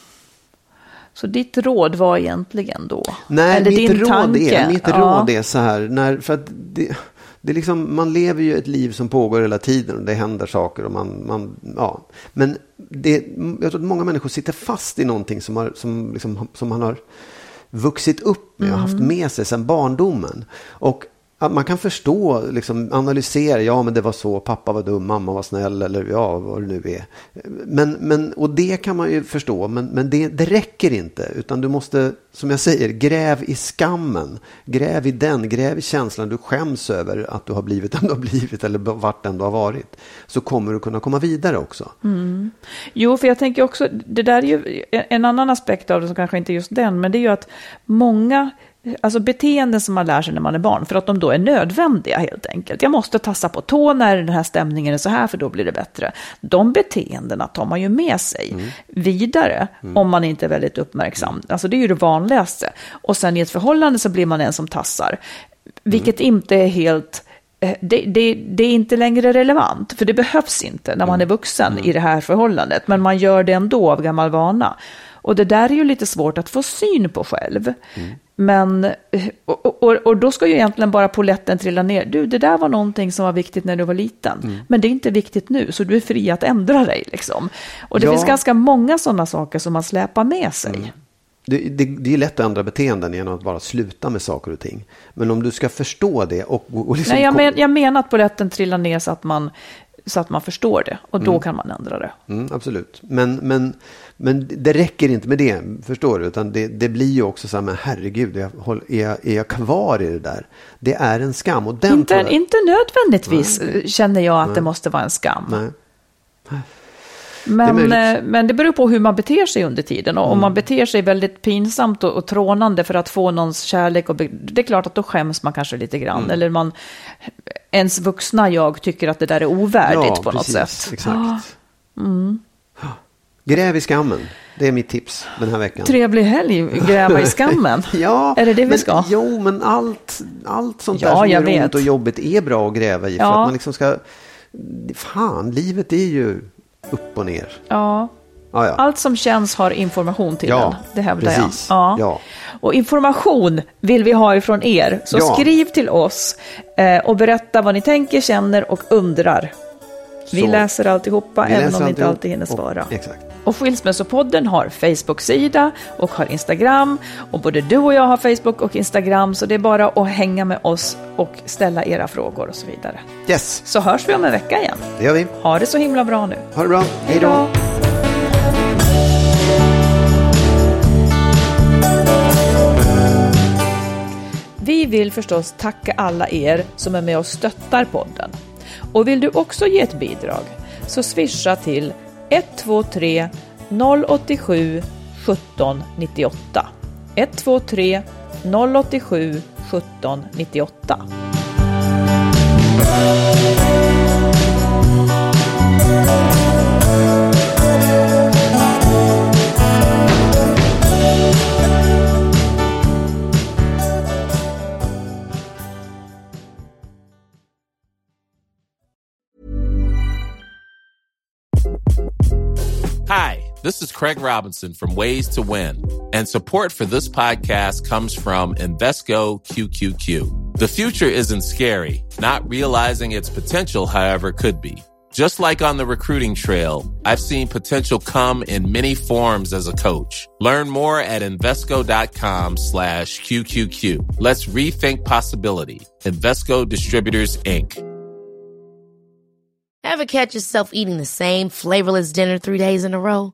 så ditt råd var egentligen då? Nej, Eller mitt, din råd tanke? är, mitt Ja. råd är så här. När, för att det, det är liksom, man lever ju ett liv som pågår hela tiden och det händer saker. Och man, man, ja. Men det, jag tror att många människor sitter fast i någonting som, har, som, liksom, som man har vuxit upp med och haft Mm. med sig sedan barndomen. Och att man kan förstå, liksom, analysera, ja men det var så, pappa var dum, mamma var snäll eller ja vad det nu är. Men, men, och det kan man ju förstå, men, men det, det räcker inte. Utan du måste, som jag säger, gräv i skammen. Gräv i den, gräv i känslan du skäms över att du har blivit den du har blivit eller vart den du har varit. Så kommer du kunna komma vidare också. Mm. Jo, för jag tänker också, det där är ju en annan aspekt av det som kanske inte är just den, men det är ju att många Alltså beteenden som man lär sig när man är barn, för att de då är nödvändiga helt enkelt. Jag måste tassa på tå när den här stämningen är så här, för då blir det bättre. De beteendena tar man ju med sig Mm. vidare, om man inte är väldigt uppmärksam. Alltså det är ju det vanligaste. Och sen i ett förhållande så blir man en som tassar, vilket Mm. inte är helt... eh, Det, det, det är inte längre relevant, för det behövs inte när man är vuxen i det här förhållandet. Men man gör det ändå av gammal vana. Och det där är ju lite svårt att få syn på själv. Men, eh, och, och, och då ska ju egentligen bara poletten trilla ner. Du, det där var någonting som var viktigt när du var liten. Men det är inte viktigt nu, så du är fri att ändra dig. Liksom. Och det Ja. finns ganska många sådana saker som man släpar med sig. Det, det, det är lätt att ändra beteenden genom att bara sluta med saker och ting. Men om du ska förstå det och, och liksom Nej, jag, men, jag menar att poletten trillar ner så att man, så att man förstår det. Och då kan man ändra det. Mm, absolut. Men, men, men det räcker inte med det, förstår du? Utan det, det blir ju också så här, men herregud, är, jag, är jag kvar i det där? Det är en skam. Och den Inte, jag- inte nödvändigtvis eh, känner jag att det måste vara en skam. Nej. Men, Det är. Mm. eh, men det beror på hur man beter sig under tiden. Och om man beter sig väldigt pinsamt och, och trånande för att få någons kärlek, och det är klart att då skäms man kanske lite grann. Mm. Eller man, ens vuxna jag tycker att det där är ovärdigt på något sätt. Exakt. Mm. Gräv i skammen. Det är mitt tips den här veckan. Trevlig helg, gräva i skammen. Ja, Är det det vi men, ska? Jo, men allt, allt sånt Ja, där som gör vet. ont och jobbigt är bra att gräva i. För Ja. att man liksom ska... Fan, livet är ju upp och ner. Ja. Ja, ja. Allt som känns har information till Ja, den. Det hävdar precis. jag. Ja. Och information vill vi ha ifrån er. Så Ja. skriv till oss eh, och berätta vad ni tänker, känner och undrar. Vi Så. läser alltihopa, Vi även läser om vi inte alltid hinner och- svara. Exakt. Och Skilsmässopodden har Facebook-sida och har Instagram. Och både du och jag har Facebook och Instagram, så det är bara att hänga med oss och ställa era frågor och så vidare. Yes, Så hörs vi om en vecka igen. det gör vi. Ha det så himla bra nu. Ha det bra. Hej då. Vi vill förstås tacka alla er som är med och stöttar podden. Och vill du också ge ett bidrag så swisha till 123 087 17 98. 123 087 17 98. This is Craig Robinson from Ways to Win, and support for this podcast comes from Invesco QQQ. The future isn't scary, not realizing its potential, however, could be. Just like on the recruiting trail, I've seen potential come in many forms as a coach. Learn more at Invesco.com slash QQQ. Let's rethink possibility. Invesco Distributors, Inc. Ever catch yourself eating the same flavorless dinner three days in a row?